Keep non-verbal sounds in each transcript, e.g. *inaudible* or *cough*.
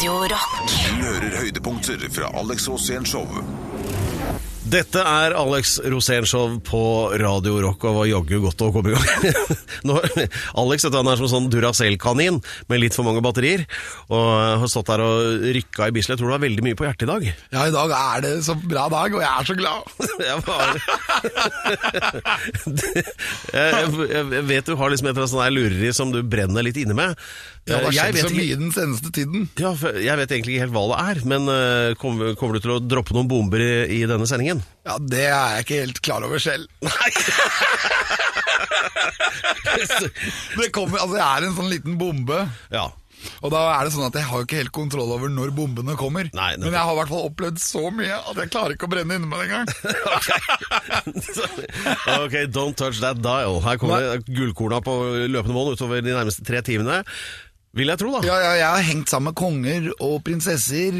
Radio Rock. Du hører høydepunkter fra Alex Rosén Show. Dette er Alex Rosén-show på Radio Rock, og var jaggu godt å komme i gang. *laughs* Nå, Alex dette han er som en sånn Duracell-kanin med litt for mange batterier, og har stått der og rykka i Bislett. Tror du har veldig mye på hjertet i dag. Ja, i dag er det så bra dag, og jeg er så glad. *laughs* *laughs* Jeg, jeg, vet du har liksom et eller annet sånn lureri som du brenner litt inne med. Ja, Det har skjedd så mye den seneste tiden. Ja, jeg vet egentlig ikke helt hva det er, men eh, kommer, kommer du til å droppe noen bomber i, i denne sendingen? Ja, Det er jeg ikke helt klar over selv. *laughs* Nei. Det kommer, altså Jeg er en sånn liten bombe. Ja. Og da er det sånn at jeg har ikke helt kontroll over når bombene kommer. Nei. Men jeg har i hvert fall opplevd så mye at jeg klarer ikke å brenne inni meg engang. *laughs* ok, don't touch that dial. Her kommer det gullkorna på løpende mål utover de nærmeste tre timene. Vil jeg tro, da. Ja, ja, jeg har hengt sammen med konger og prinsesser.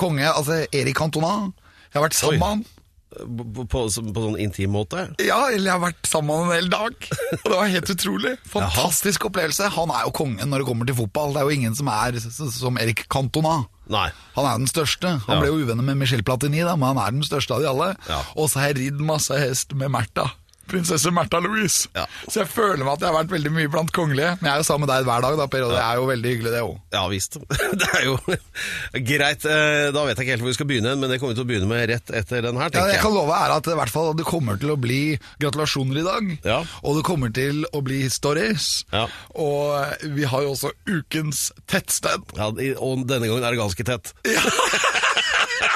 Konge, altså Erik Cantona. Jeg har vært sammen med han. På, på, på sånn intim måte. Ja, eller jeg har vært sammen med en hel dag. Og det var helt utrolig. Fantastisk opplevelse. Han er jo kongen når det kommer til fotball. Det er jo ingen som er som Erik Cantona. Nei. Han er den største. Han Ja. ble jo uvenner med Michel Platini, da, men han er den største av de alle. Ja. Og så har jeg ridd masse hest med Märtha. Prinsesse Märtha Louise. Ja. Så jeg føler meg at jeg har vært veldig mye blant kongelige. Men jeg er jo sammen med deg hver dag, da, Per, og det er jo veldig hyggelig, det òg. Ja visst. *laughs* Det er jo greit. eh, Da vet jeg ikke helt hvor vi skal begynne, men det kommer vi til å begynne med rett etter den her, Ja, jeg. det jeg kan love er at i hvert fall, det kommer til å bli gratulasjoner i dag. Ja. Og det kommer til å bli stories. Ja. Og vi har jo også ukens tettsted. Ja, og denne gangen er det ganske tett. *laughs*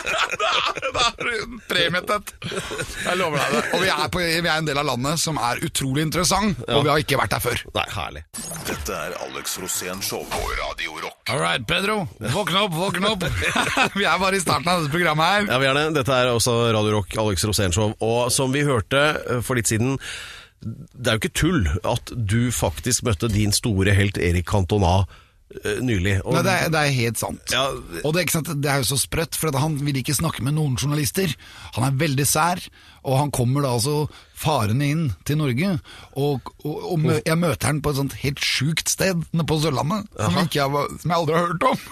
Da er det premietett. Jeg lover deg det. Og vi er, på, vi er en del av landet som er utrolig interessant, og vi har ikke vært der før. Nei, herlig. Dette er Alex Rosén Show på Radio Rock. All right, Pedro. Våkne opp, våkne opp. *laughs* vi er bare i starten av dette programmet her. Ja, vi er det. Dette er også Radio Rock, Alex Rosén Show. Og som vi hørte eh, for litt siden, det er jo ikke tull at du faktisk møtte din store helt Erik Cantona nylig. Og, Nei, det, er, det er helt sant. Ja. Og det, er sant, det er jo så sprøtt, for han vil ikke snakke med noen journalister. Han er veldig sær, og han kommer da altså farende inn til Norge. Og, og, og mø, jeg møter han på et sånt helt sjukt sted nede på Sørlandet, som, jeg, som jeg aldri har hørt om.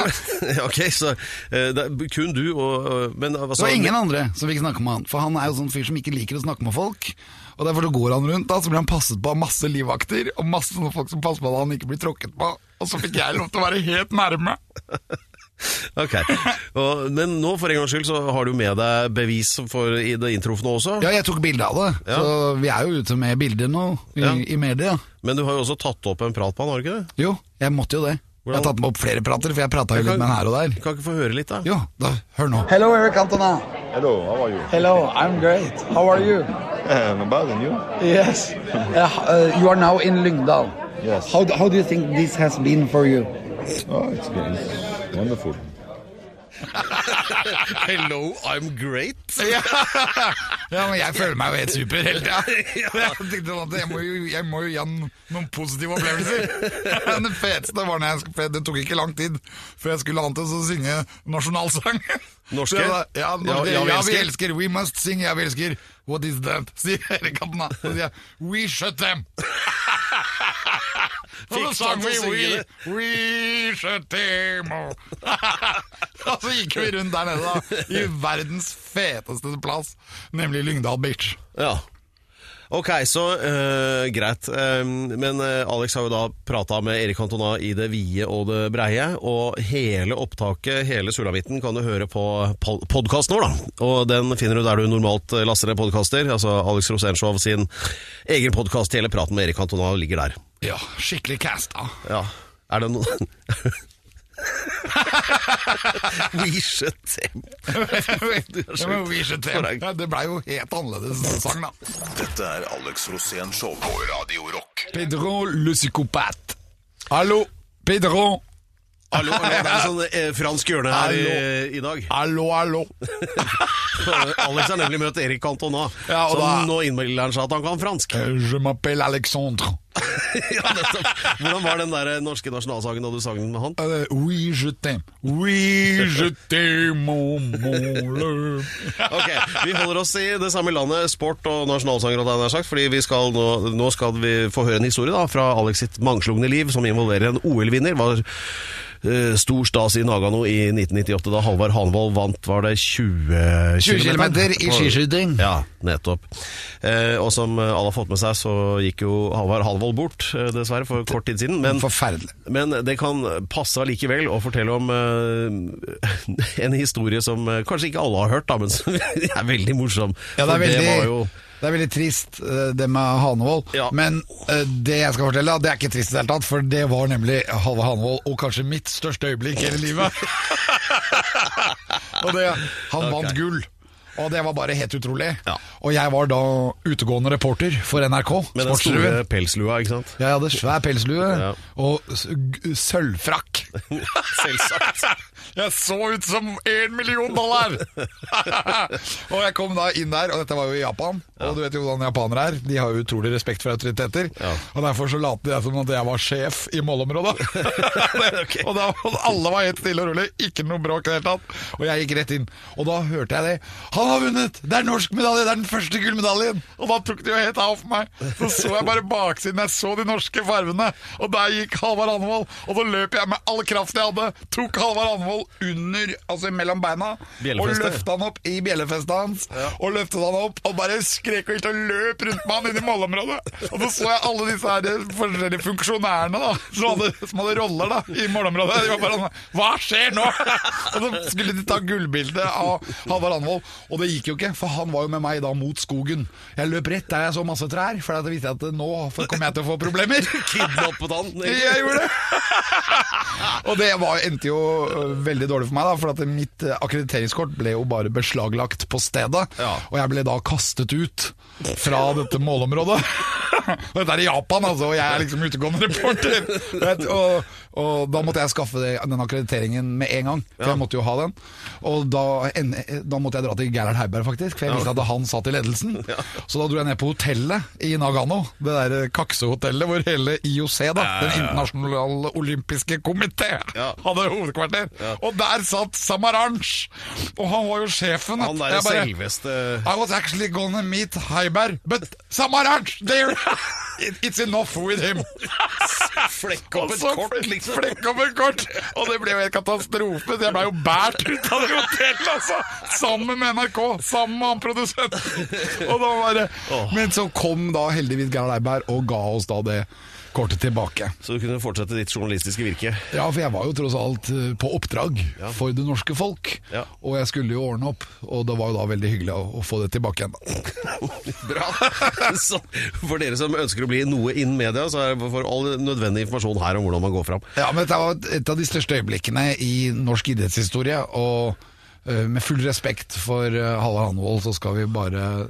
*laughs* ok, så eh, kun du og Men hva Det var ingen andre som fikk snakke med han, for han er jo sånn fyr som ikke liker å snakke med folk. Og derfor så går han rundt, da, så blir han passet på av masse livvakter, og masse folk som passer på at han ikke blir tråkket på. Og så fikk jeg lov til å være helt nærme. *laughs* Ok, og, Men nå for en gangs skyld så har du med deg bevis for i det inntrufne også. Ja, jeg tok bilde av det, Ja. så vi er jo ute med bilder nå i, Ja. i media. Men du har jo også tatt opp en prat på han, har du ikke det? Jo, jeg måtte jo det. Jeg har tatt med opp flere prater, for jeg prata jo litt med han her og der. Kan ikke få høre litt, da? Jo, da, hør nå. Hello, Eric Antona. Hello, how are you? Hello, I'm great. How are you? Not bad, and you? Yes. *laughs* Uh, uh, you are now in Lyngdal. Yes. How, how do you think this has been for you? Oh, it's, been wonderful. *laughs* Hello, I'm great. *laughs* Ja. ja, men jeg føler meg jo helt super hele tida. Jeg jeg må jo, jeg må jo gi han noen positive opplevelser. Men det feteste var når jeg Det tok ikke lang tid før jeg skulle an til å synge nasjonalsang. Norske? Jeg Ja, norske. Ja, Ja, ja, vi elsker. elsker. We must sing. Ja, vi elsker. What is that? *laughs* Sier Erik Cantona. Så sier jeg We shut them. *laughs* Fikk sang vi We, we shut them. *laughs* Og så gikk vi rundt der nede, da. I verdens feteste plass, nemlig Lyngdal Beach. Ja. Ok, så uh, greit. Eh, men eh, Alex har jo da prata med Erik Cantona i det vide og det breie, og hele opptaket, hele sulamitten, kan du høre på podkasten vår, da. Og den finner du der du normalt eh, laster ned podkaster. Altså Alex Rosenshov sin egen podkast, hele praten med Erik Cantona, ligger der. Ja, skikkelig casta. Ja. Er det noe *laughs* *laughs* We should. Ja, det blei jo helt annerledes sang, da. Dette er Alex Rosén Show på Radio Rock. Pedro le psykopat. Hallo, Pedro. Hallo, hallo, det er en sånn eh, fransk hjørne her i, i dag. Hallo, hallo. *laughs* Alex har nemlig møtt Erik Cantona, Ja, og så da- nå innbiller han seg at han kan fransk. Eh, Je m'appelle Alexandre. *laughs* ja, nettopp. Hvordan var den der norske nasjonalsangen da du sang den med han? Uh, oui, je t'aime. Oui, je t'aime. *laughs* Ok, Vi holder oss i det samme landet, sport og nasjonalsanger, og det sagt, fordi vi skal nå, nå skal vi få høre en historie da, fra Alex sitt mangslungne liv, som involverer en OL-vinner. Var eh, stor stas i Nagano i 1998, da Halvard Hanvold vant, var det 20 20 kilometer? kilometer i skiskyting. Ja, nettopp. Eh, og som alle har fått med seg, så gikk jo Halvard Hanvold bort, eh, dessverre, for kort tid siden. Men Forferdelig. men det kan passe allikevel å fortelle om uh, *laughs* en historie som eh, kanskje ikke alle har hørt, da, men som *laughs* er veldig morsom. Ja, det er veldig, var jo det er veldig trist, det med Hanevold. Ja. Men det jeg skal fortelle, det er ikke trist i det hele tatt, for det var nemlig Halve Hanevold, og kanskje mitt største øyeblikk i hele livet. *laughs* og det, han vant gull. Og det var bare helt utrolig. Ja. Og jeg var da utegående reporter for NRK. med den store pelslua, ikke sant? Ja, Jeg hadde svær pelslue Ja. og sølvfrakk. *laughs* Selvsagt. *laughs* Jeg så ut som én million dollar! *laughs* og jeg kom da inn der, og dette var jo i Japan. Og du vet jo hvordan japanere er. De har jo utrolig respekt for autoriteter. Og derfor så lot jeg som at jeg var sjef i målområdet. Og da alle var helt stille og rolig, ikke noe bråk i det hele tatt. Og jeg gikk rett inn. Og da hørte jeg det. Han har vunnet! Det er norsk medalje! Det er den første gullmedaljen! Og da tok det jo helt av for meg. Så så jeg bare baksiden. Jeg så de norske farvene. Og der gikk Halvard Anvold. Og så løp jeg med all kraft jeg hadde. Tok Halvard Anvold under, altså mellom beina. Og løfta han opp i bjellefestet hans. Og løftet han opp og bare skrek og gikk og løp rundt med han inn i målområdet. Og så så jeg alle disse her forskjellige funksjonærene da som hadde, som hadde roller da i målområdet. De var bare sånn Hva skjer nå?! *laughs* Og så skulle de ta gullbilde av Halvard Anvold. Og det gikk jo ikke, for han var jo med meg da mot skogen. Jeg løp rett der jeg så masse trær, for da visste jeg at nå kommer jeg til å få problemer. *laughs* Kidnappet han. *laughs* Jeg gjorde det! *laughs* og det var, endte jo øh, veldig dårlig for meg, da, for at mitt øh, akkrediteringskort ble jo bare beslaglagt på stedet. Ja. Og jeg ble da kastet ut fra dette målområdet. *laughs* Dette er i Japan, altså, og jeg er liksom utegående reporter. *laughs* Vet, og, og da måtte jeg skaffe den akkrediteringen med en gang, for jeg måtte jo ha den. Og da, en, da måtte jeg dra til Gerhard Heiberg, faktisk, for jeg visste at han satt i ledelsen. *laughs* Så da dro jeg ned på hotellet i Nagano, det der kaksehotellet hvor hele IOC, da, den internasjonale olympiske komité, hadde hovedkvarter. Og der satt Samaranch! Og han var jo sjefen. Han der selveste I was actually gonna meet Heiberg, but Samaranch, there It's enough with him. Flekk opp et kort, liksom. Flekk opp et kort! Og det ble jo en katastrofe. Jeg ble jo båret ut av det hotellet, altså! Sammen med NRK, sammen med han produsenten. Og da var det Men så kom da heldigvis Gerhard Eiberg og ga oss da det kortet tilbake. Så du kunne fortsette ditt journalistiske virke. Ja, for jeg var jo tross alt eh, på oppdrag for det norske folk. Ja. Og jeg skulle jo ordne opp, og det var jo da veldig hyggelig å, få det tilbake igjen. *laughs* Bra. *laughs* Så for dere som ønsker å bli noe innen media, så er det for all nødvendig informasjon her om hvordan man går fram. Ja, men Dette var et- av de største øyeblikkene i norsk idrettshistorie. Og eh, med full respekt for uh, Halvard Hanvold, så skal vi bare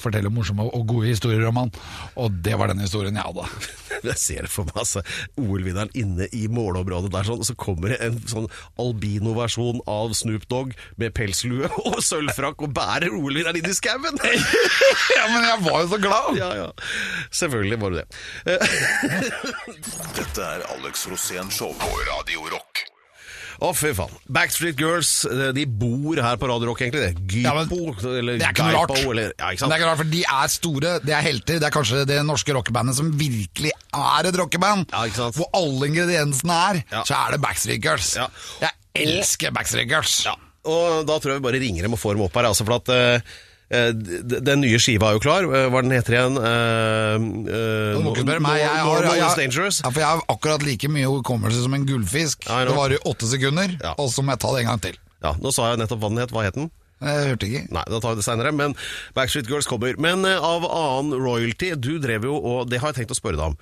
fortelle morsomme og gode historier om han. Og det var den historien jeg hadde. *laughs* Jeg ser det for meg, altså. OL-vinneren inne i målområdet der, sånn, så kommer det en sånn albino-versjon av Snoop Dogg med pelslue *laughs* og sølvfrakk og bærer OL-vinneren inn i skauen! *laughs* ja, men jeg var jo så glad! Ja, ja. Selvfølgelig var du det. Dette er Alex Rosén Show på Radio Rock. Å, fy faen. Backstreet Girls eh, de bor her på Radio Rock, egentlig. det. Ja, men eller Det er ikke noe rart. Eller, ja, ikke Det er ikke rart, for De er store, de er helter. Det er kanskje det norske rockebandet som virkelig er et rockeband. Ja, ikke sant? Hvor alle ingrediensene er, Ja. så er det Backstreet Girls. Ja. Jeg elsker Backstreet Girls. Ja, og da tror jeg vi bare ringer dem og får dem opp her, altså, for at d- den nye skiva er jo klar. Eh, Hva den heter igjen? Uh, ikke spørre meg. Jeg har, jeg, jeg, ja, for jeg har akkurat like mye hukommelse som en gullfisk. Det varer i åtte sekunder, Ja. og så må jeg ta det en gang til. Ja, nå sa jeg nettopp hva den het. Hva het den? Jeg hørte ikke. Nei, da tar vi det seinere. Men Backstreet Girls kommer. Men eh, av annen royalty Du drev jo, og det har jeg tenkt å spørre deg om.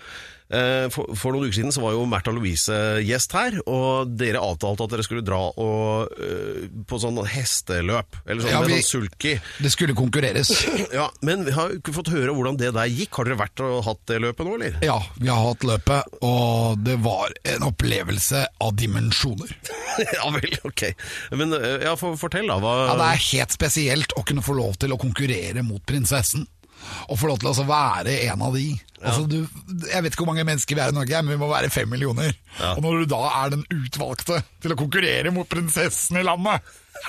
Eh, for, for noen uker siden så var jo Märtha Louise gjest her, og dere avtalte at dere skulle dra og, uh, på sånn hesteløp. Eller sånn, Ja, vi- sånn sulky. Det skulle konkurreres. *laughs* Ja, men vi har ikke fått høre hvordan det der gikk. Har dere vært og hatt det løpet nå, eller? Ja, vi har hatt løpet, og det var en opplevelse av dimensjoner. *laughs* ja vel, ok. Men eh, ja, for, fortell da. Hva Ja, Det er helt spesielt å kunne få lov til å konkurrere mot prinsessen. Å få lov til å altså være en av de. Altså, du, jeg vet ikke hvor mange mennesker vi er i Norge, men vi må være fem millioner. Og når du da er den utvalgte til å konkurrere mot prinsessen i landet *laughs*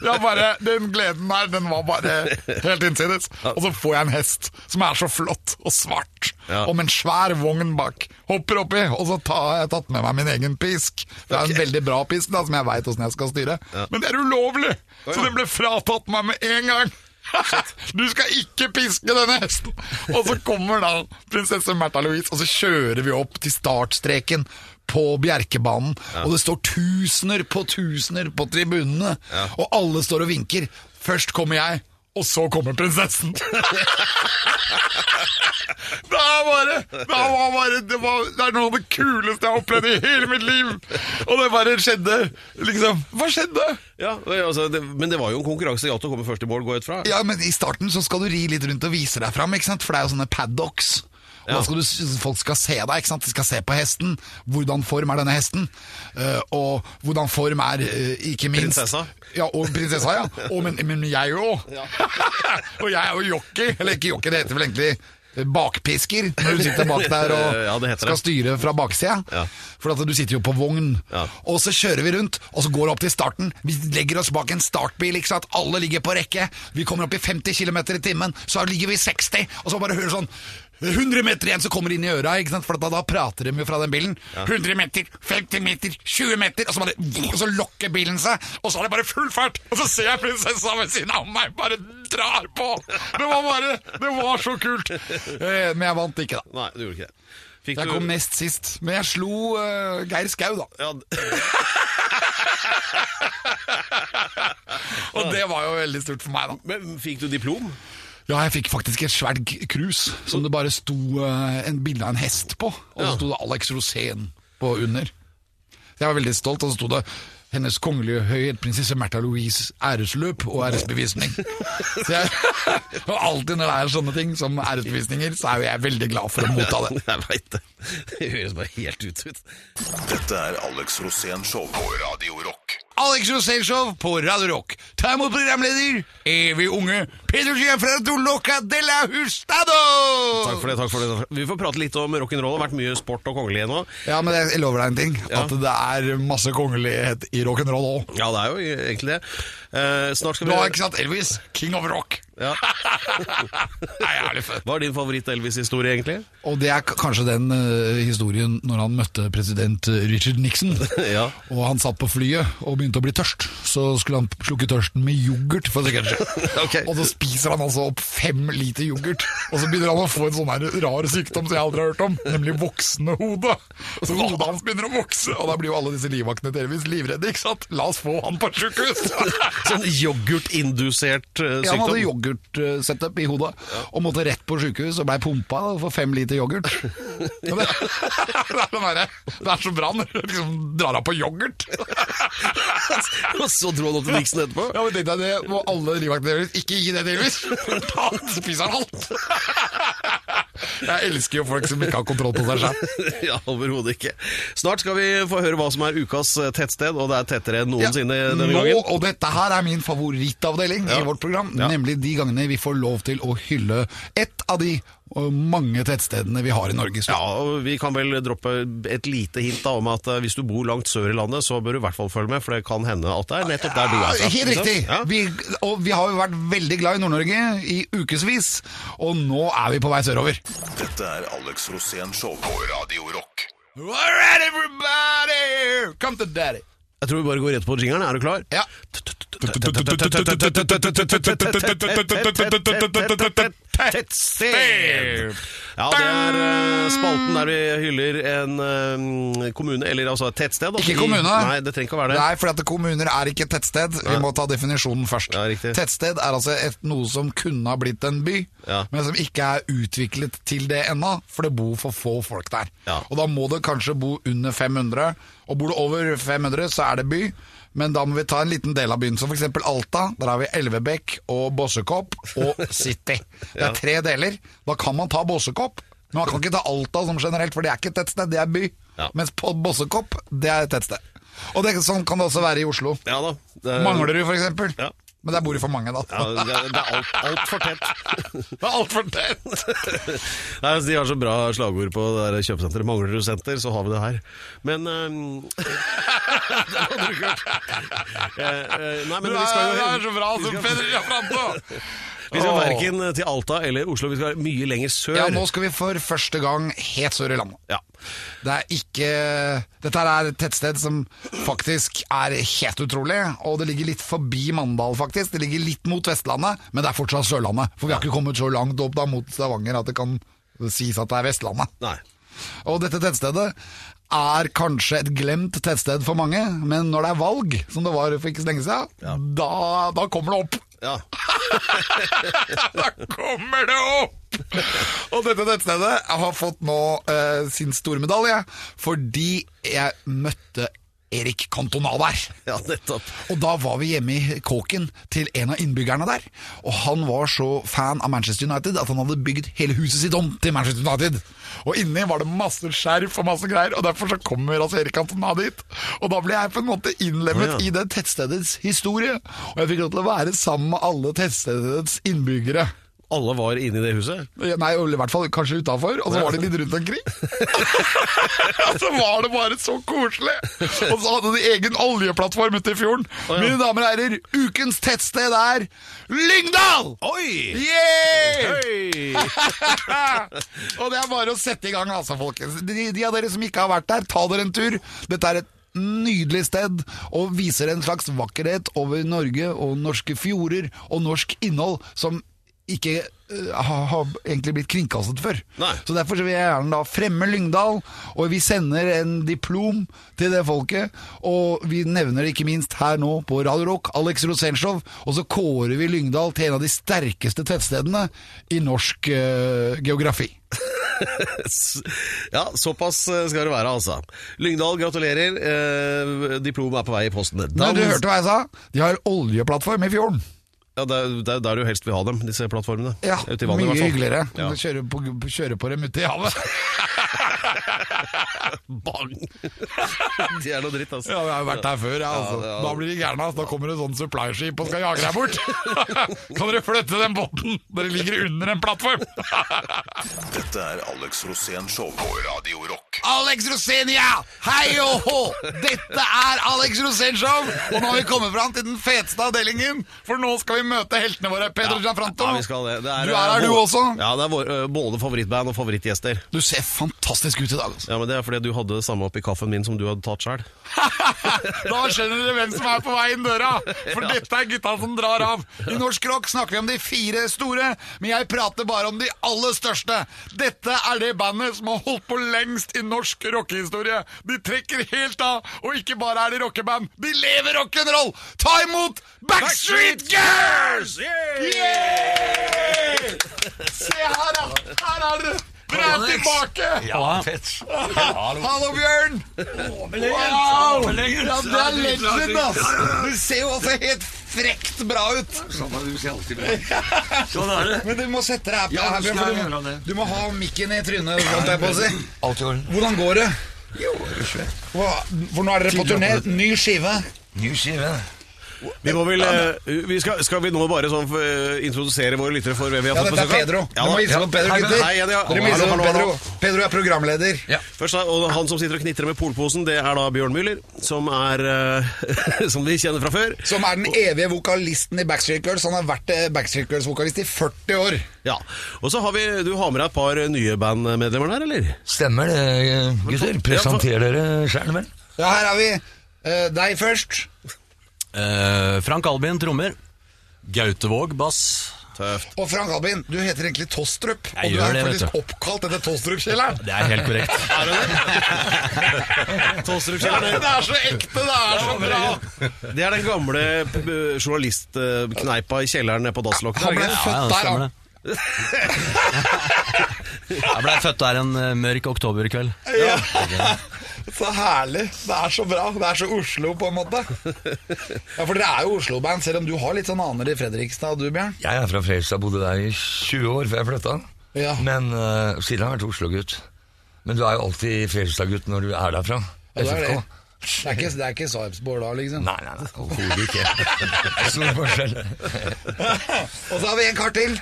ja, bare, Den gleden der, den var bare helt innsides. Og så får jeg en hest som er så flott og svart, Ja. og med en svær vogn bak. Hopper oppi, og så tar jeg tatt med meg min egen pisk. Det er en veldig bra pisk, da, som jeg veit åssen jeg skal styre. Men det er ulovlig! Så den ble fratatt meg med en gang. *laughs* Du skal ikke piske denne hesten! Og så kommer da prinsesse Märtha Louise, og så kjører vi opp til startstreken på Bjerkebanen. Og det står tusener på tusener på tribunene, og alle står og vinker. Først kommer jeg, og så kommer prinsessen. *laughs* Det er bare, det var bare det, var, det er noe av det kuleste jeg har opplevd i hele mitt liv! Og det bare skjedde. Liksom, hva skjedde? Ja, altså, det, men det var jo en konkurranse i å komme først i mål, gå ut fra. Ja, men I starten så skal du ri litt rundt og vise deg fram, ikke sant? for det er jo sånne paddocks. Da skal du, folk skal se deg, ikke sant? de skal se på hesten. Hvordan form er denne hesten? Uh, og hvordan form er uh, ikke minst Prinsessa. Ja, og prinsessa, ja. Og, men, men jeg òg. *laughs* og jeg er jo jockey. Eller ikke jockey, det heter vel egentlig eh, bakpisker, når du sitter bak der og Ja, det skal styre fra baksida. Ja. For at du sitter jo på vogn. Ja. Og så kjører vi rundt, og så går det opp til starten. Vi legger oss bak en startbil, ikke sant? alle ligger på rekke. Vi kommer opp i 50 km i timen, så ligger vi i 60, og så bare hører sånn 100 meter igjen som kommer inn i øra, for da, da prater de jo fra den bilen. 100 meter, 50 meter, 20 meter, og så, bare, og så lokker bilen seg, og så er det bare full fart. Og så ser jeg prinsessa ved siden av meg bare drar på. Det var bare, det var så kult. Eh, Men jeg vant ikke, da. Nei, du gjorde ikke det. Fikk Jeg du kom nest sist, men jeg slo uh, Geir Skau, da. ja, *laughs* Og det var jo veldig stort for meg, da. Men fikk du diplom? Ja, jeg fikk faktisk et svært krus som det bare sto eh, en bilde av en hest på. Og så sto det Alex Rosén på under. Så jeg var veldig stolt, og så sto det Hennes kongelige høyhet prinsesse Märtha Louise æresløp og æresbevisning. *laughs* Så jeg, og alltid når det er sånne ting som æresbevisninger, så er jo jeg veldig glad for å motta det. *laughs* Jeg veit det. Det høres bare helt ut ut. Dette er Alex Rosén Show på Radio Rock. Alex Rosén Show på Radio Rock. Ta imot programleder, evig unge Peter Gianfredo Loca de la Hustado! Takk for det. takk for det Vi får prate litt om rock'n'roll. Det har vært mye sport og kongelig nå. Ja, men jeg lover deg en ting. Ja. At det er masse kongelighet i rock'n'roll òg. Ja, det er jo egentlig det. Eh, snart skal Du vi har ikke sant Elvis? King of rock. ja. *laughs* Nei, jævlig fett. Hva er din favoritt-Elvis-historie, egentlig? Og det er kanskje den uh, historien når han møtte president eh, Richard Nixon. *laughs* Ja. Og han satt på flyet og begynte å bli tørst. Så skulle han slukke tørsten med yoghurt for sikkerhets *laughs* skyld. Ok. Og så spiser han altså opp fem liter yoghurt. Og så begynner han å få en sånn her rar sykdom som jeg aldri har hørt om, nemlig voksende hode. Så hodet hans begynner å vokse, og da blir jo alle disse livvaktene deres livredde, ikke sant? La oss få han på sjukehus! *laughs* Sånn yoghurtindusert sykdom? Ja, han hadde yoghurtsetup i hodet, og måtte rett på sjukehus og blei pumpa for fem liter yoghurt. *laughs* Det, *laughs* det, er sånn det er så bra når du liksom drar av på yoghurt. Og så dro han opp til Nixon etterpå? Ja, men tenkte jeg det må alle livvaktene deres ikke gi det til *laughs* da spiser han alt. Jeg elsker jo folk som ikke har kontroll på seg selv. *laughs* ja, overhodet ikke. Snart skal vi få høre hva som er ukas eh, tettsted, og det er tettere enn noensinne denne nå, gangen. og dette her er min favorittavdeling Ja. i vårt program, Ja. nemlig de gangene vi får lov til å hylle ett av de og mange tettstedene vi har i Norge. Så. Ja, og Vi kan vel droppe et lite hint da om at eh, hvis du bor langt sør i landet, så bør du i hvert fall følge med, for det kan hende at det er nettopp der du er fra. Helt riktig! Ja. Vi, og vi har jo vært veldig glad i Nord-Norge i ukevis, og nå er vi på vei sørover. Dette er Alex Rosén Show på Radio Rock. Alright, everybody! Come to daddy. Jeg tror vi bare går rett på jingeren. Er du klar? Ja. Tettsted! Ja, det er eh, spalten der vi hyller en eh, kommune, eller altså et tettsted. da. Ikke kommune. Nei, det trenger ikke å være det. Nei, for at kommuner er ikke et tettsted. Vi må ta definisjonen først. Ja, riktig. tettsted er altså et, noe som kunne ha blitt en by, Ja. men som ikke er utviklet til det ennå, for det bor for få folk der. Ja. Og da må det kanskje bo under 500, og bor det over 500 så er det by. Men da må vi ta en liten del av byen. som eksempel Alta, der har vi Elvebekk og Bossekopp og *laughs* City. Det er tre deler. Da kan man ta Bossekopp, men man kan ikke ta Alta som generelt, for det er ikke et tettsted, det er by. Ja. Mens på Bossekopp, det er et tettsted. Og det, sånn kan det også være i Oslo. Ja da. Det er- Manglerud, eksempel. Ja. Men der bor det for mange, da. Ja, det, er- det er alt, alt for tett. *laughs* Det er altfor tett! *laughs* Nei, altså, De har så bra slagord på det der kjøpesenteret. Mangler du senter, så har vi det her. Men um... *laughs* Det ikke hørt. Eh, eh, Nei, men Det er, så bra som Peder Giafranto! Vi skal verken til Alta eller Oslo, vi skal mye lenger sør. Ja, nå skal vi for første gang helt sør i landet. Ja. Det er ikke Dette er et tettsted som faktisk er helt utrolig, og det ligger litt forbi Mandal, faktisk. Det ligger litt mot Vestlandet, men det er fortsatt Sørlandet. For vi har ikke kommet så langt opp da mot Stavanger at det kan sies at det er Vestlandet. Nei. Og dette tettstedet er kanskje et glemt tettsted for mange, men når det er valg, som det var for ikke så lenge siden, da, da kommer det opp. Ja. *laughs* Da kommer det opp! Og dette nettstedet har fått nå eh, sin store medalje, fordi jeg møtte Erik Cantona der. *laughs* ja, nettopp. Og da var vi hjemme i kåken til en av innbyggerne der. Og han var så fan av Manchester United at han hadde bygd hele huset sitt om til Manchester United. Og inni var det masse skjerf og masse greier, og derfor så kommer altså Erik Cantona dit. Og da ble jeg på en måte innlemmet Å, ja. i det tettstedets historie. Og jeg fikk lov til å være sammen med alle tettstedets innbyggere. Alle var inne i det huset. Nei, i hvert fall kanskje utafor, og så var de litt rundt omkring. *laughs* og så var det bare så koselig! Og så hadde de egen oljeplattform ute i fjorden. Mine damer og herrer, ukens tettsted er Lyngdal! Oi! Yeah! *laughs* Og det er bare å sette i gang, altså, folkens. De, de av dere som ikke har vært der, ta dere en tur. Dette er et nydelig sted og viser en slags vakkerhet over Norge og norske fjorder og norsk innhold som ikke eh, har, har egentlig blitt kringkastet før. Nei. Så Derfor så vil jeg gjerne da fremme Lyngdal, og vi sender en diplom til det folket. Og vi nevner det ikke minst her nå på Radio Rock, Alex Rosenshov. Og så kårer vi Lyngdal til en av de sterkeste tettstedene i norsk uh, geografi. *laughs* Ja, såpass eh, skal det være, altså. Lyngdal, gratulerer. Eh, diplom er på vei i posten. Men du hørte hva jeg sa? De har oljeplattform i fjorden. Ja, det er det er der du helst vil ha dem, disse plattformene. Ja, Ute i vannet, i Mye hvert fall. hyggeligere. Ja. Kjøre, på, kjøre på dem ute i havet. *laughs* *laughs* Bang! De er noe dritt, altså. Ja, vi har vært der før. Ja, altså. Ja, ja. Da blir de gærne. Altså. Da kommer det sånn supply-skip og skal jage deg bort. *laughs* kan dere flytte den båten? Dere ligger under en plattform. *laughs* Dette er Alex Rosén Show på Radio Rock. Alex Rosén, ja! Hei og hå! Dette er Alex Rosén Show! Og nå har vi kommet fram til den feteste avdelingen, for nå skal vi møte heltene våre. Pedro Gianfranto. Ja, vi skal det. det Du er her, eh, du også? Ja, det er vår, eh, både favorittband og favorittgjester. Du ser fantastisk ut i dag. Altså. Ja, men Det er fordi du hadde det samme oppi kaffen min som du hadde tatt sjøl. *laughs* Da skjønner dere hvem som er på vei inn døra, for *laughs* dette er gutta som drar av. I norsk rock snakker vi om de fire store, men jeg prater bare om de aller største. Dette er det bandet som har holdt på lengst i norsk rockehistorie. De trekker helt av, og ikke bare er de rockeband, de lever rock'n'roll! Ta imot Backstreet Girls! Yeah! Se her, da! Her er dere! Dere er tilbake! Ja, fett. Hallo, Bjørn! Wow! Ja, det er legend, ass! Du ser jo også helt frekt bra ut. Sånn er du ser alltid bra. *laughs* Sånn er det. Men du må sette deg Ja, her Bjørn, du, du må ha mikken i trynet. Hvordan går det? Jo. Hva, for nå er dere på turné. Ny skive. Ny skive. Vi må vel eh, vi skal, skal vi nå bare sånn eh, introdusere våre lyttere for hvem vi har Ja, fått dette er besøk av? Pedro. Ja, Du må hilse på Pedro, Hei, gutter. Hei, ja. Dere må hilse på Pedro. Pedro er programleder. Ja. Først og Han som sitter og knitrer med polposen, det er da Bjørn Müller, som er eh, *laughs* Som vi kjenner fra før. Som er den evige vokalisten i Backstreet Girls. Han har vært Backstreet Girls-vokalist i 40 år. Ja, Og så har vi Du har med deg et par nye bandmedlemmer der, eller? Stemmer det, gutter. Presenter dere sjøl, vel? Ja, her har vi deg først. Eh, Frank Albin, trommer. Gautevåg, bass. Tøft. Og Frank Albin, du heter egentlig Tostrup. Jeg og du er det, faktisk du. oppkalt etter Tostrup-kjelleren. Det er helt korrekt. *laughs* er *laughs* Det er så ekte, det er så bra! Det er den gamle p- journalistkneipa i kjelleren nede på dasslokket. Han ble det det? født der, han. *laughs* Jeg ble født der en eh, mørk oktoberkveld. Ja. Så herlig. Det er så bra. Det er så Oslo, på en måte. Ja, For dere er jo Oslo-band, selv om du har litt sånn aner i Fredrikstad, du, Bjørn. Jeg er fra Fredrikstad, bodde der i 20 år før jeg flytta. Ja. Men uh, siden har jeg vært Oslo-gutt. Men du er jo alltid Fredrikstad-gutt når du er derfra. Ja, du er det. Det er ikke, det er ikke Sarpsborg da, liksom. Nei, nei, nei, overhodet ikke. Stor forskjell. *laughs* Og så har vi en kart til.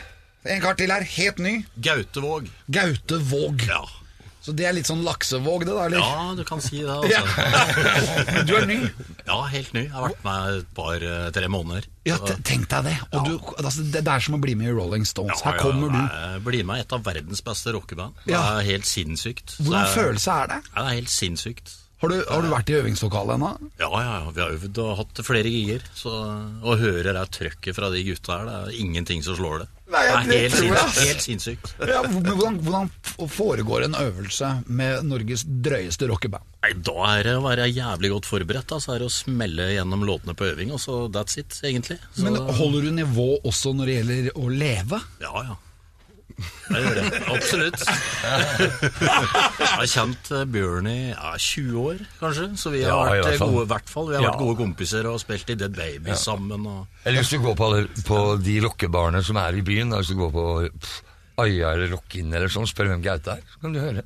En kart til her, helt ny. Gautevåg. Gaute Våg. Ja. Så det er litt sånn laksevåg, det da, eller? ja, du kan si det. Altså. *laughs* Du er ny. Ja, helt ny. Jeg har vært med et par-tre måneder. Ja, tenk deg det. Og du, altså, det, er som å bli med i Rolling Stones. Her kommer du. Jeg blir med et av verdens beste rockeband. Det Ja. er helt sinnssykt. Hvordan jeg- følelse er det? Ja, det er helt sinnssykt. Har du, har du vært i øvingslokalet ennå? Ja, ja, ja. Vi har øvd og hatt flere giger. Så å høre det trøkket fra de gutta her, det er ingenting som slår det. Nei, jeg, det er helt, tror jeg, helt sinnssykt. Ja, hvordan, hvordan foregår en øvelse med Norges drøyeste rockeband? Nei, Da er det å være jævlig godt forberedt. Da. Så er det å smelle gjennom låtene på øving, og så that's it, egentlig. Så, Men holder du nivå også når det gjelder å leve? Ja, ja. Jeg gjør det. Absolutt. Jeg har kjent eh, Bjørn i ja, 20 år, kanskje. Så vi har Ja, vært hvert gode, i hvert fall. Vi har Ja. vært gode kompiser og spilt i Dead Baby sammen. Og... Eller hvis du går på, alle, på de rockebarene som er i byen, hvis du går på pff, Aja eller Rock In eller sånn, spør hvem Gaute er, så kan du høre.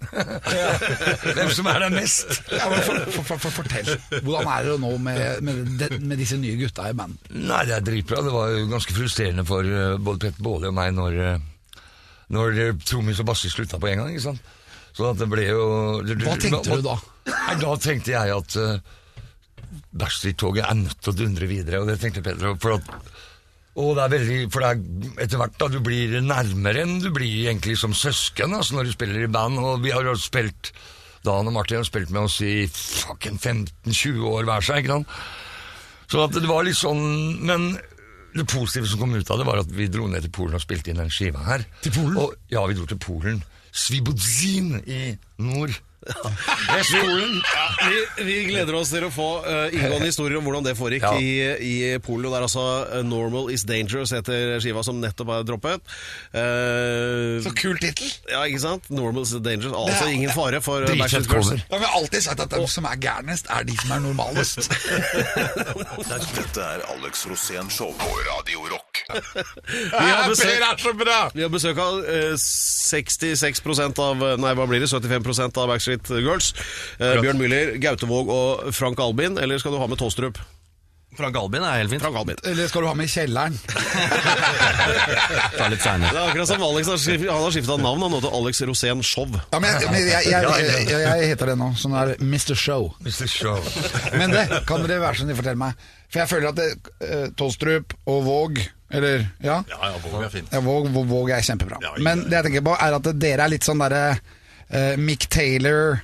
*laughs* hvem som er der mest. Ja, men for, for, for, for, fortell. Hvordan er det nå med, med, de- med disse nye gutta i band? Nei, det er dritbra. Det var jo ganske frustrerende for eh, både Petter Baale og meg når, eh, når eh, trommis og bassist slutta på en gang. ikke sant? Så at det ble jo Hva tenkte du da? Nei, Da tenkte jeg at uh, Backstreet-toget er nødt til å dundre videre, og det tenkte Petter. For at, og det er veldig, for det er etter hvert da du blir nærmere enn du blir egentlig som søsken altså når du spiller i band. Og vi har jo spilt Dan og Martin har spilt med oss i fucking 15-20 år hver seg. ikke sant? Så at det var litt sånn Men det positive som kom ut av det, var at vi dro ned til Polen og spilte inn den skiva her. Til Polen? Og, ja, vi dro til Polen. Svibodzin i nord. Vest-Polen. Vi, vi gleder oss til å få uh, inngående historier om hvordan det foregikk Ja. i, i Polen. Og det er altså eh, 'Normal Is Dangerous' heter skiva som nettopp er droppet. Eh, Så kul tittel! ja, ikke sant? 'Normal Is Dangerous'. Altså Det er- ingen fare for uh, Dritfett Backstreet Girls. cover. Ja, vi har alltid sagt at de som er gærnest, er de som er normalest. *laughs* Dette er Alex Rosén Show på Radio Rock. Vi har *laughs* besøk, er så bra! vi har besøk av eh, 66% av Nei, hva blir det? 75% av Backstreet Girls. Eh, Bjørn Müller, Gaute Våg og Frank Albin. Eller skal du ha med Tolstrup? Frank Albin er helt fint. Frank Albin. Eller skal du ha med kjelleren? *laughs* Ta litt. Det er akkurat som Alex har skif- han har skifta navn han nå til Alex Rosén Show. Ja, men jeg, men jeg, jeg, *laughs* jeg, jeg, jeg heter det nå, som er Mr. Show. Mr. Show. Men det kan dere være så snill fortelle meg. For jeg føler at det, eh, Tolstrup og Våg Eller ja, Ja, ja, Våg er fint. ja Våg, er kjempebra. Ja, ja. Men det jeg tenker på, er at dere er litt sånn derre eh, Mick Taylor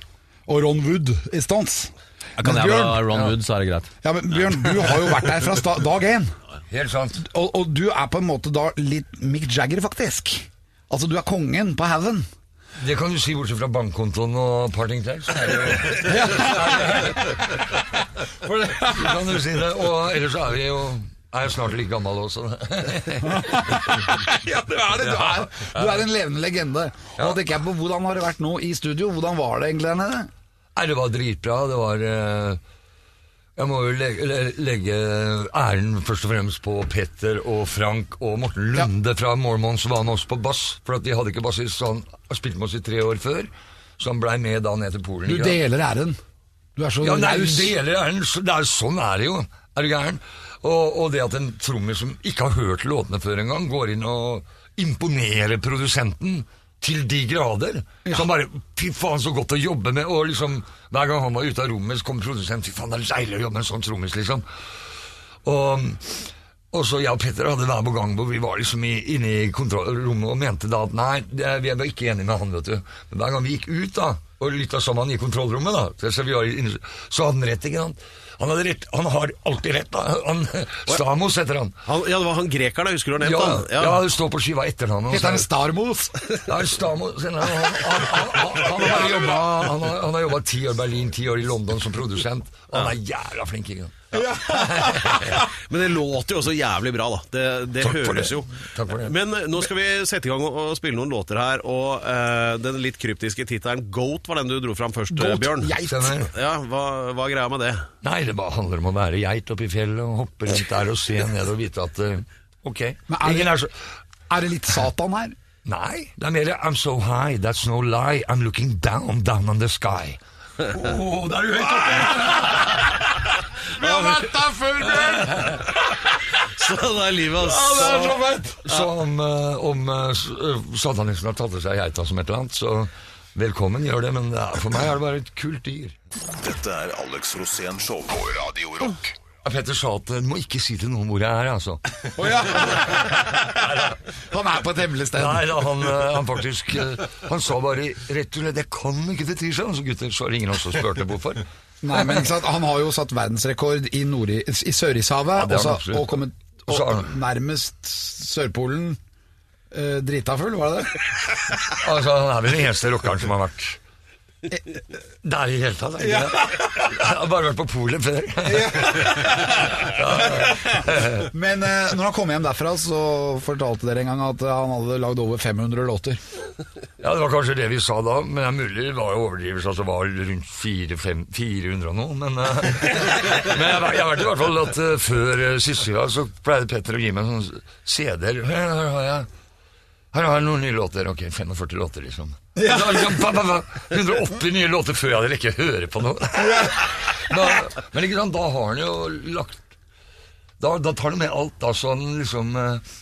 og Ron Wood i Stones. Kan jeg Bjørn- være Ron Wood, så er det greit. Ja, men Bjørn, du har jo vært der fra sta dag én. Helt sant. Og, og du er på en måte da litt Mick Jagger, faktisk. Altså, du er kongen på haugen. Det kan du si bortsett fra bankkontoen og parting til. Så er det jo *laughs* For det kan du si det. Og ellers så er vi jo er jeg snart like gammel også. *laughs* ja, du er det. Du er, du er en levende legende. Og nå tenker jeg på Hvordan har det vært nå i studio? Hvordan var det egentlig der nede? Nei, det var dritbra. Det var eh, Jeg må jo legge, legge æren først og fremst på Petter og Frank og Morten Lunde fra Mormons var med oss på bass. For at de hadde ikke bassist, så han har spilt med oss i tre år før. Så han blei med da ned til Polen. Du deler æren. Du er så Ja, nei, raus. deler æren. Så- Det er, sånn er det jo. Er du gæren? Og, og det at en trommis som ikke har hørt låtene før engang, går inn og imponerer produsenten til de grader. Som bare Fy faen, så godt å jobbe med. Og liksom, hver gang han var ute av rommet, så kom produsenten. Fy faen, det er deilig å jobbe med en sånn trommis, liksom. Og, og så jeg og Petter hadde hver på gang hvor vi var liksom i, inne i kontrollrommet og mente da at nei, det, vi er ikke enige med han, vet du. Men hver gang vi gikk ut da, og lytta sammen i kontrollrommet, da, så, vi var inne, så hadde han rett, ikke sant? Han hadde rett, han har alltid rett, da. Han, Stamos heter han. Han, ja, det var han grekeren, da, husker du han het? Ja, ja. ja. det står på skiva etter han. Heter han Starmos? Ja, Stamos, han, han, han, han, han, har jobbet- han, har- han har jobba ti år i Berlin, ti år i London som produsent. Han er jævla flink. ikke sant? *laughs* Men det låter jo også jævlig bra, da. Det, det Takk for høres det. jo. Takk for det. Men eh, nå skal vi sette i gang og, spille noen låter her. Og uh, den litt kryptiske tittelen Goat var den du dro fram først, eh, Goat, Bjørn. geit. Ja, hva, hva er greia med det? Nei, det bare handler om å være geit oppe i fjellet og hoppe rundt der og se ned og vite at uh, Ok. Men er det- er så Er det litt Satan her? Nei, det er mer I'm so high, that's no lie. I'm looking down, down on the sky. Åh, da er du høyt oppe! *laughs* Vi har vært der før, Bjørn! *laughs* Så det er livet, Ja, det er så fett! Så om, eh, om eh, eh, satanisten har tatt til seg geita som et eller annet, så velkommen, gjør det. Men for meg er det bare et kult dyr. Dette er Alex Rosén Show på Radio Rock. Ja, Petter sa at eh, du må ikke si til noen hvor jeg er, altså. *laughs* Han er på et hemmelig sted. Nei da, han, eh, han faktisk eh, Han sa bare rett og slett 'jeg kan ikke til tirsdag'. Så gutter, så ringer han også og spurte hvorfor. Nei, men sant? Han har jo satt verdensrekord i, i, i Sørishavet, ja, og og kommet Og og nærmest Sørpolen eh, drita full, var det det? Altså, Han er vel den eneste rockeren som har vært der i hele tatt. er? Jeg har bare vært på polet før. *laughs* Men eh, når han kom hjem derfra, så fortalte dere en gang at han hadde lagd over 500 låter. Ja, Det var kanskje det vi sa da, men det er mulig det var overdrivelse. Altså, det var rundt 400, 400 og noe. Men, eh, *laughs* men jeg, jeg vet i hvert fall at eh, før uh, siste gang så pleide Petter å gi meg en sånn CD-er. Jeg her har jeg noen nye låter. Ok, 45 låter, liksom. Da, liksom ba, ba, ba, 180 nye låter før jeg rekket å høre på noe. Da, men ikke sant, da har han jo lagt Da, da tar han med alt, da, sånn liksom eh,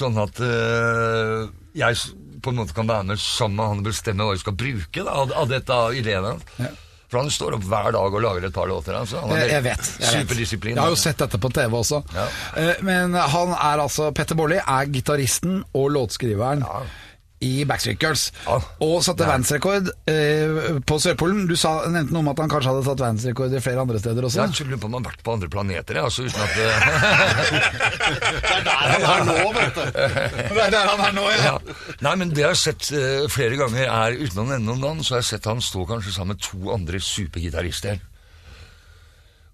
Sånn at eh, jeg på en måte kan være med sammen med han og bestemme hva vi skal bruke da, av, av dette av ideene. For han står opp hver dag og lager et par låter. Altså. Han har Jeg, vet. Jeg. Superdisiplin. jeg har jo sett dette på TV også. Ja. Eh, Men han er altså Petter Baarli er gitaristen og låtskriveren. I Backstreet Girls. Ja. Og satte verdensrekord eh, på Sørpolen. Du sa, nevnte noe om at han kanskje hadde satt verdensrekord i flere andre steder også. Jeg lurer på om han har vært på andre planeter, jeg, altså, uten at eh, *laughs* Han er nå, vet du. Det er der han er nå, ja. Nei, men det jeg har sett eh, flere ganger, er uten å nevne noen navn, så har jeg sett han stå kanskje sammen med to andre supergitarister.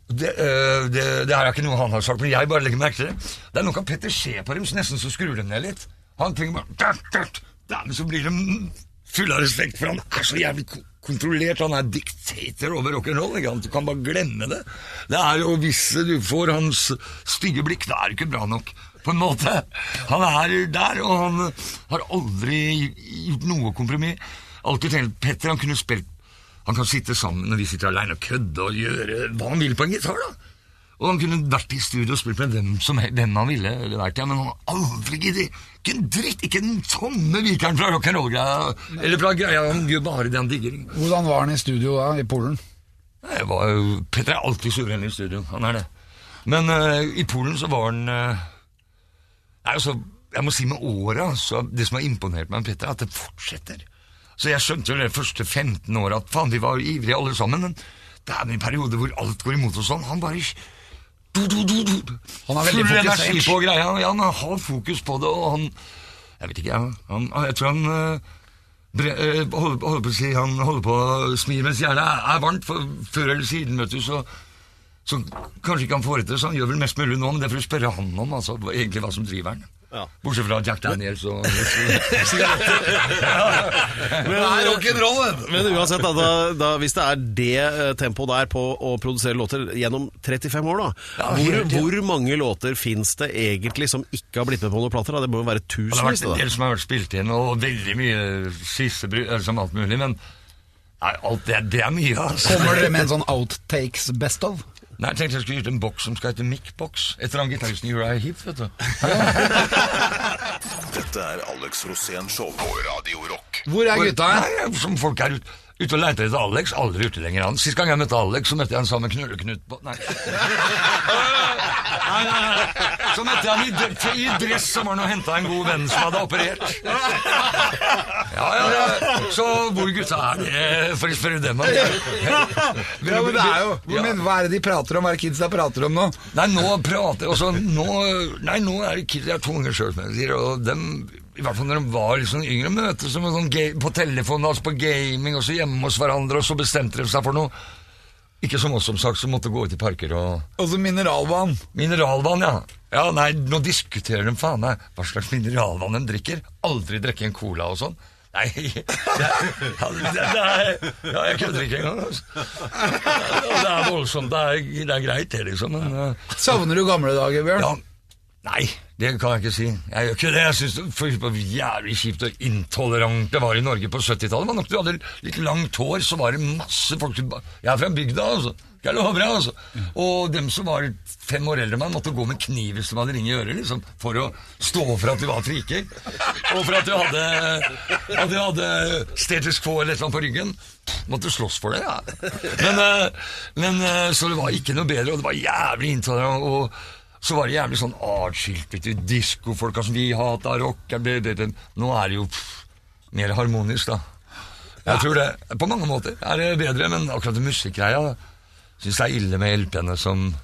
Det, øh, det, det er ikke noe han har sagt, men jeg bare legger merke til det. Det er noe av Petter dem, så nesten så skrur dem ned litt. Han tenker bare dørt, dørt. men så blir de fulle av respekt, for han er så jævlig ko- kontrollert. Han er diktator over rock'n'roll. Du kan bare glemme det. Det er jo Hvis du får hans stygge blikk, da er det ikke bra nok. På en måte. Han er der, og han har aldri gjort noe kompromiss. Alltid tenkt Petter han kunne spilt Han kan sitte sammen når vi sitter alene og kødde og gjøre hva han vil på en gitar. da. Og han kunne vært i studio og spilt med hvem, som, hvem han ville, vært, ja, men han har aldri giddet. Ikke en dritt, ikke den tomme vikeren fra rock'n'roll-greia. Eller fra greia, han gjør bare det han digger. Hvordan var han i studio da, i Polen? Jeg var jo, Petter er alltid suveren i studio, han er det. Men uh, i Polen så var han uh, Nei, altså, jeg må si med åra, det som har imponert meg med Petter, er at det fortsetter. Så jeg skjønte jo de første 15 åra at faen, vi var ivrige alle sammen, men det er en periode hvor alt går imot oss sånn. Han bare. Han er veldig Full energi på greia. Ja, han har fokus på det, og han Jeg vet ikke, jeg. Han, jeg tror han eh, bre, eh, holder, holder på å si Han holder på å smi mens hjernen er, er varmt, for før eller siden, vet du, så så kanskje ikke han får det til, så han gjør vel mest mulig nå, men det får du spørre han om, altså, egentlig hva som driver han. Ja. Bortsett fra Jack Daniels og *laughs* Men, men uansett, da, da, da, hvis det er det eh, tempoet der på å produsere låter gjennom 35 år, da Ja, hvor, helt, ja. hvor mange låter fins det egentlig som ikke har blitt med på noen plater? Da? Det må jo være Det har vært en del som har vært spilt inn, og veldig mye skissebry, som alt mulig, men nei, alt det, det er mye, altså. Kommer dere med en sånn outtakes best of? Nei, jeg tenkte jeg skulle gjøre en boks som skal hete Mic-boks. etter han gitaristen Uriah Heep, vet du. *laughs* Dette er Alex Rosén Show på Radio Rock. Hvor er gutta? Nei, som folk er ute ute og leter etter Alex, aldri ute lenger han. Sist gang jeg møtte Alex, så møtte jeg han sammen med Knulleknut på Nei. *laughs* Nei, nei, nei. Så møtte jeg han i, i dress som var og henta en god venn som hadde operert. Ja, ja, ja. Så hvor gutta er det, for å spørre dem? Ja, men det er jo Men hva er det de prater om? Hva er det kidsa prater om nå? Nei, nå prater også, nå, Nei, nå er det kids Jeg har to unger sjøl, og dem i hvert fall når de var sånn yngre, møtes de sånn på telefonen, altså på gaming, og så hjemme hos hverandre, og så bestemte de seg for noe. Ikke som oss, som sagt, som måtte gå ut i parker og Og så mineralvann. Mineralvann, ja. Ja, nei, nå diskuterer de faen meg hva slags mineralvann de drikker. Aldri drikke en cola og sånn. Nei, *laughs* det, er Ja, jeg kødder ikke engang. Altså. Det er voldsomt. Det er, det er greit, det, liksom. Men uh, Savner du gamle dager, Bjørn? ja, nei, Det kan jeg ikke si. Jeg gjør ikke det. Jeg syns det var jævlig kjipt og intolerant det var i Norge på 70-tallet. Men nok Du hadde litt langt hår, så var det masse folk som Jeg er fra bygda, altså. Jeg lover deg, altså. Og dem som var fem år eldre enn meg, måtte gå med kniv hvis de hadde ring i øret, liksom, for å stå for at de var friker. Og for at de hadde, at de hadde status quo eller et eller annet på ryggen. Måtte slåss for det, ja. Men, eh, men eh, Så det var ikke noe bedre, og det var jævlig intolerant. og så var det jævlig sånn atskilt, vet diskofolka som vi hata rockeren det- det- Nå er det jo pff, mer harmonisk, da. Jeg tror det. På mange måter er det bedre, men akkurat det musikkgreia syns jeg er ille med LP-ene som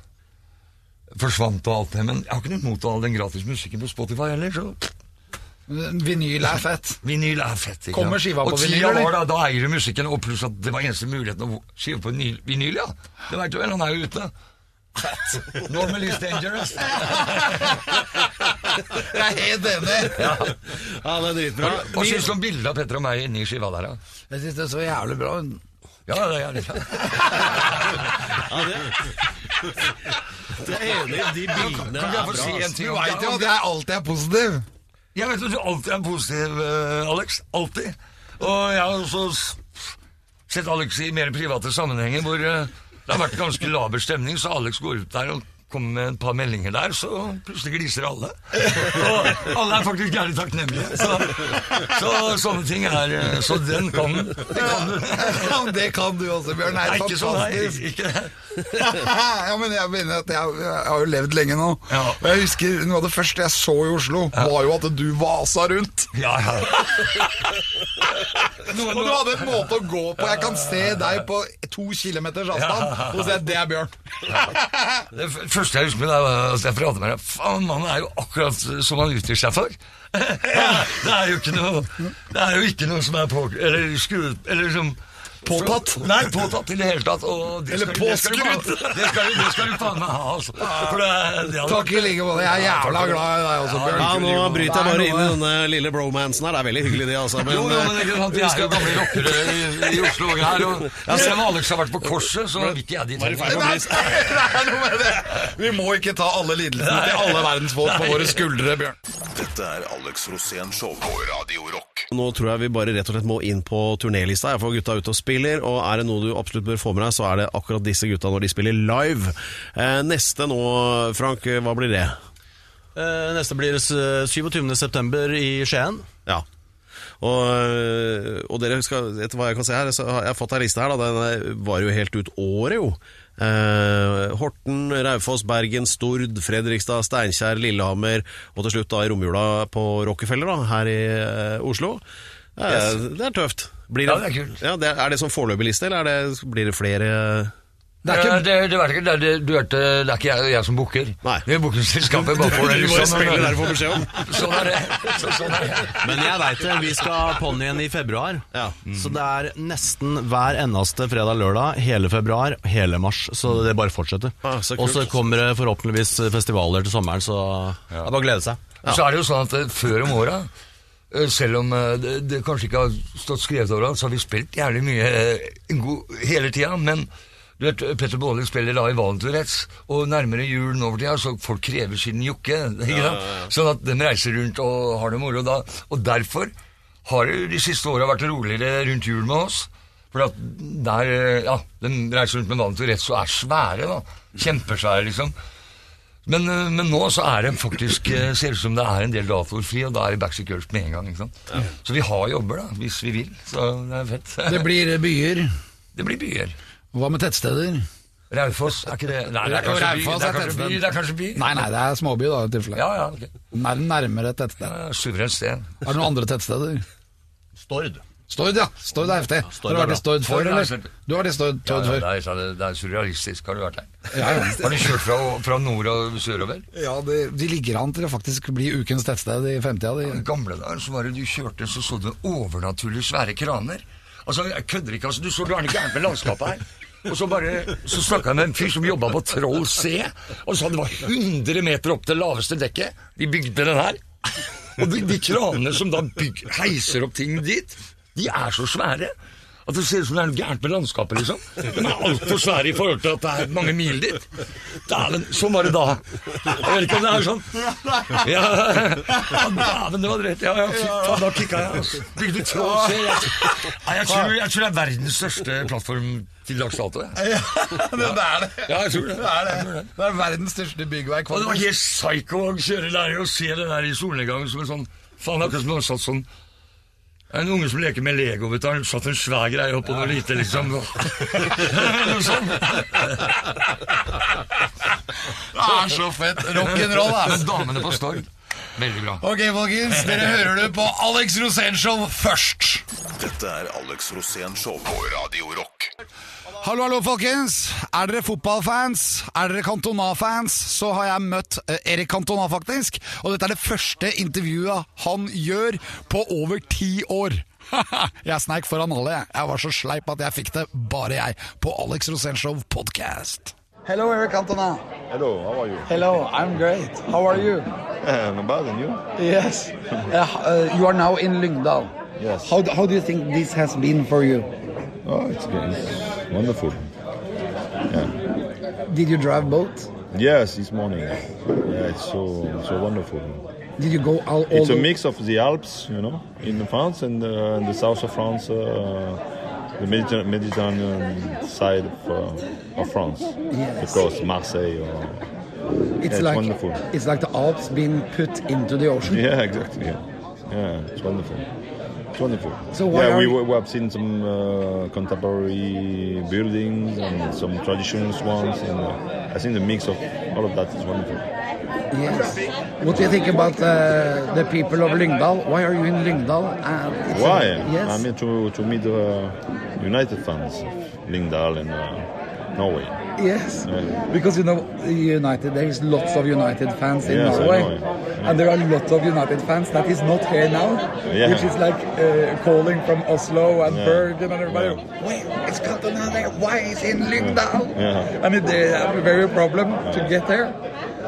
forsvant og alt det. Men jeg har ikke noe imot all den gratis musikken på Spotify heller, så Vinyl er fett. vinyl er fett. ikke Kommer skiva på og vinyl, eller? var da, da eier du musikken, og pluss at det var eneste muligheten å skive på vinyl, ja. Det veit du vel, han er jo ute. Normal is dangerous. *laughs* Jeg er helt enig. Ja, det er dritbra. Hva syns du om bildet av Petter og meg inni skiva der, da? Jeg syns det er så jævlig bra. Ja, det er jævlig bra! det. Jeg er enig, de bildene Kan er jeg få bra. si en ting Du veit jo at jeg alltid er positiv. Jeg vet at du alltid er positiv, eh, Alex. Alltid. Og jeg har også sett Alex i mer private sammenhenger hvor eh, det har vært ganske laber stemning, så Alex går ut der og kommer med et par meldinger der, så plutselig gliser alle. Og alle er faktisk gærent takknemlige. Så, så sånne ting er Så den kan Det kan du. Ja, det kan du også, Bjørn. Det er ikke sånn, nei. fantastisk. Ikke det. *laughs* ja, men jeg mener at jeg, jeg har jo levd lenge nå. Ja. Og jeg husker Noe av det første jeg så i Oslo, var jo at du vasa rundt. Ja, ja. *laughs* Og du hadde en måte å gå på. Jeg kan se deg på to kilometers avstand og si at det er Bjørn. Det f- første jeg husker altså jeg prater med deg Faen, mannen er jo akkurat som han utgir seg for. *laughs* Det er jo ikke noe Det er jo ikke noe som er på Eller skruet Eller som Påtatt? Nei, påtatt i det hele tatt. Og det Eller det påskrudd. Det skal, du- det skal du faen meg ha, altså. For det, det Takk i like måte. Jeg er jævla glad i deg også, Bjørn. Ja, nå bryter jeg er bare inn i denne lille bromansen her. Det er veldig hyggelig, det, altså. Men, jo, jo, men eh, ikke sant, Vi er *laughs* jo gamle rockere i, i Oslo og her. Og selv om Alex har vært på korset, så vil ikke jeg dit. Det Det er noe med det! Vi må ikke ta alle lidelsene til alle verdens folk på våre skuldre, Bjørn. Dette er Alex Rosén Show på Radio Rock. Nå tror jeg vi bare rett og slett må inn på turnélista. Jeg får gutta ute og spiller, og er det noe du absolutt bør få med deg, så er det akkurat disse gutta når de spiller live. Eh, neste nå, Frank, hva blir det? Eh, Neste blir s- 27. september i Skien. Ja. Og, og dere skal, etter hva jeg kan se her, så har jeg fått ei liste her, da. Den var jo helt ut året, jo. Eh, Horten, Raufoss, Bergen, Stord, Fredrikstad, Steinkjer, Lillehammer, og til slutt da i romjula på Rockefeller, da, her i eh, Oslo. Eh, Det er tøft. Blir Ja, det er kult. Ja, det er, det som foreløpig liste, eller er det, blir det flere Det er ikke det, det, vet ikke, det, det, du hørte, det er ikke jeg, jeg som booker. Nei. Det er bookingselskapet bare får det. *laughs* Du bare liksom, spiller der du får beskjed om. *laughs* Sånn er det. Så, sånn er det. Men jeg veit det, vi skal ha ponnien i februar. Ja. Så det er nesten hver eneste fredag-lørdag hele februar, hele mars. Så det bare fortsetter. Ah, så. Og så kommer det forhåpentligvis festivaler til sommeren, så det er bare å glede seg. Ja. Så er det jo sånn at før om åra, selv om eh, det, det kanskje ikke har stått skrevet overalt, så har vi spilt jævlig mye eh, god, hele tida. Men du vet, Petter Baarli spiller da i Valenturetts, og nærmere jul nå for tida, så folk krever sin jokke. *laughs* Ikke ja. Sånn at de reiser rundt og har det moro. Da. Og derfor har det de siste åra vært roligere rundt jul med oss. For at der, eh, ja, De reiser rundt med Valenturetts og er svære. da. Kjempesvære, liksom. Men, eh, men nå så er det faktisk eh, ser ut som det er en del datoer fri, og da er det Backstreet Girls med en gang. ikke sant? Så vi har jobber, da, hvis vi vil. Så det er fett. Det blir byer. *laughs* Det blir byer. Hva med tettsteder? Raufoss, er ikke det Nei, det er kanskje by. Det er er kanskje by. Det er kanskje by. Nei, nei, det er småby, da, i tilfelle. Ja, ja, okay. Nær, nærmere et tettsted. Ja, Suverent sted. Er det noen andre tettsteder? Stord. Stord, ja. Stord heftig. Stord har du vært i Stord før, er eller? Du har vært i Stord, Ja, Stord ja, før? det, er, det er surrealistisk. Har du vært der? Ja, ja. Har du kjørt fra, fra nord og sørover? Ja, det, De ligger an til å faktisk bli ukens tettsted i fremtida. I De. gamle dager så var det du kjørte, så så du overnaturlig svære kraner. Altså, jeg kødder ikke, altså. Du så gærent med landskapet her. Og så bare, så snakka jeg med en fyr som jobba på Troll C, og sa det var 100 meter opp til laveste dekket. De bygde den her. Og de, de kranene som da bygger, heiser opp ting dit, de er så svære At det ser ut som det er noe gærent med landskapet, liksom. De er altfor svære i forhold til at det er mange mil dit. Dæven, sånn var det da. Jeg vet ikke om det er sånn. Ja, dæven, det var drøyt. Ja, ja, fy faen, da kicka jeg. Altså. Bygde tråd. Jeg, jeg, tror, jeg tror det er verdens største plattform til dags dato. Ja, det er det. Ja, jeg tror det. Det er det. det. Er verdens største byggverk. Og det var helt psycho å kjøre der og se det der i solnedgangen som en sånn Faen, akkurat som du har satt sånn En unge som leker med Lego, vet du. Han satt en svær greie oppå noe lite, liksom. *laughs* Noe sånn. Det er så fett. Rock'n'roll, da. damene på Stord, veldig bra. Ok, folkens. Dere hører det på Alex Rosénshow først. Dette er Alex Rosén Show på Radio Rock. Hallo, hallo, folkens. Er dere fotballfans? Er dere Cantona-fans? Så har jeg møtt eh, Erik Cantona, faktisk. Og dette er det første intervjuet han gjør på over ti år. *laughs* jeg sneik foran alle, jeg. Jeg var så sleip at jeg fikk det, bare jeg, på Alex Rosénshow podcast. Hello, Erik Cantona. Hello, how are you? Hello, I'm great. How are you? Uh, not bad, and you? Yes. *laughs* Uh, you are now in Lyngdal. Yes. How, how do you think this has been for you? Oh, it's, it's wonderful. Did you drive boat? Yes, this morning. Yeah, it's so so wonderful. Did you go all, all It's a mix of the Alps, you know, in France and uh, in the south of France, uh, the Mediter- Mediterranean side of, uh, of France. Yes. Coast, Marseille. Or, It's, it's like wonderful. it's like the Alps being put into the ocean. *laughs* yeah, exactly. Yeah. yeah, it's wonderful. Wonderful. So why yeah, we, we have seen some uh, contemporary buildings and some traditional ones, and uh, I think the mix of all of that is wonderful. Yes. What do you think about uh, the people of Lyngdal? Why are you in Lyngdal? Uh, it's a- Why? yes. I'm here to, to meet the United fans of Lyngdal and uh, Norway. Yes. Yeah. Because you know, United, there is lots of United fans in Yes, I Norway. yeah. And there are lots of United fans that is not here now, Yeah. which is like uh, calling from Oslo and. Bergen and everybody. Wait, it's Cantona there. Why is he in Lyngdal? I mean, they have a very problem to get there.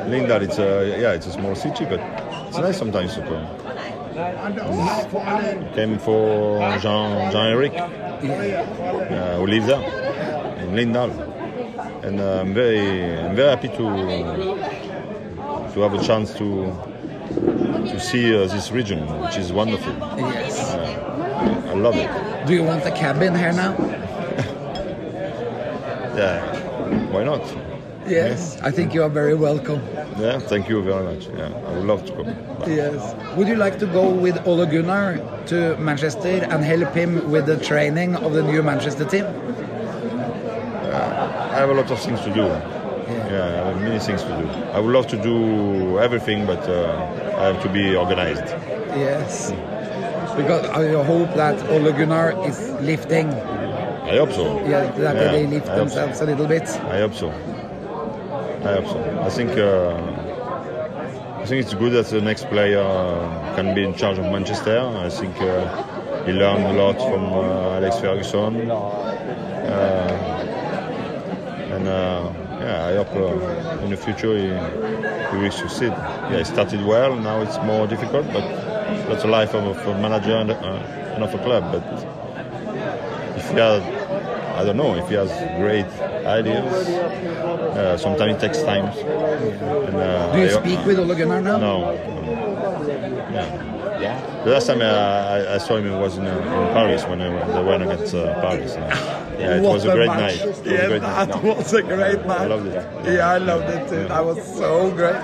Lyngdal, it's a yeah, it's a small city, but it's nice sometimes to come. Came for Jean Jean Eric, uh, who lives there in Lyngdal, and uh, I'm very I'm very happy to to have a chance to to see uh, this region, which is wonderful. Yes. I love it. Do you want a cabin here now? *laughs* Yeah, why not? Yes. I think you are very welcome. Yeah, thank you very much. Yeah, I would love to come. Yes. Would you like to go with Ole Gunnar to Manchester and help him with the training of the new Manchester team? I have a lot of things to do. Yeah, I have many things to do. I would love to do everything, but uh, I have to be organized. Yes. Because I hope that Ole Gunnar is lifting, I hope so. yeah, that Yeah, they lift I hope so. themselves a little bit. I hope so. I hope so. I think uh, I think it's good that the next player uh, can be in charge of Manchester. I think uh, he learned a lot from uh, Alex Ferguson, uh, and uh, yeah, uh, in the future he, he will succeed. Yeah, he started well. Now it's more difficult, but that's the life of, of a manager and, uh, and of a club. But if he has, I don't know, if he has great ideas, uh, sometimes it takes time. And, uh, Do you I- speak with Ole Gunnar now? No. no. Yeah. The last time I, I, I saw him was in, uh, in Paris when they were, they went against uh, Paris. Yeah, it was a great match. night. It was a Yeah, great that night. was a great night. I loved it. Yeah, I loved it too. That was so great.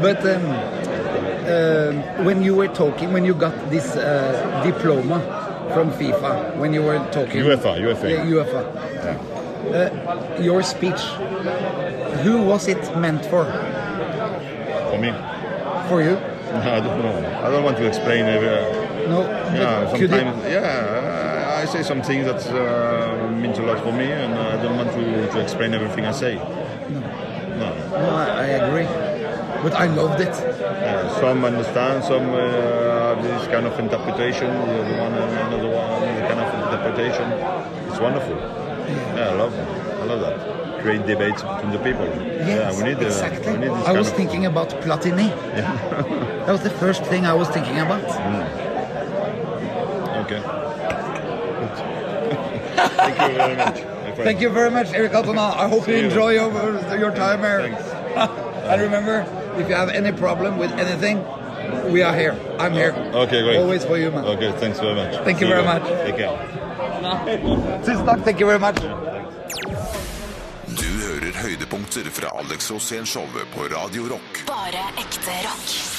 But um, um, when you were talking, when you got this uh, diploma from FIFA, when you were talking, UEFA, UEFA. yeah, UEFA, uh, your speech, who was it meant for? For me, For you? *laughs* I don't know. I don't want to explain every. No. Yeah, sometimes. it, Yeah, say some things that uh, means a lot for me, and I don't want to, to explain everything I say. No. no, I, I agree. But I loved it. Uh, some understand, some uh, have this kind of interpretation. The other one, uh, another one, this kind of interpretation. It's wonderful. Yeah, I love it. I love that. great debates between the people. Yes, yeah, we need, uh, exactly. we need I was thinking about Platini. *laughs* that was the first thing I was thinking about. Okay. Thank you very much. Thank you very much, Eric Altona. I hope you enjoy your, your time here. *laughs* and remember, if you have any problem with anything, we are here. I'm here. Okay, great. Always for you, man. Okay, thanks very much. Thank you See very then. much. Take care. Tusen takk. Thank you very much. Du hører høydepunkter fra Alex Rosén-showet på Radio Rock. Bare ekte rock.